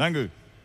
Danke.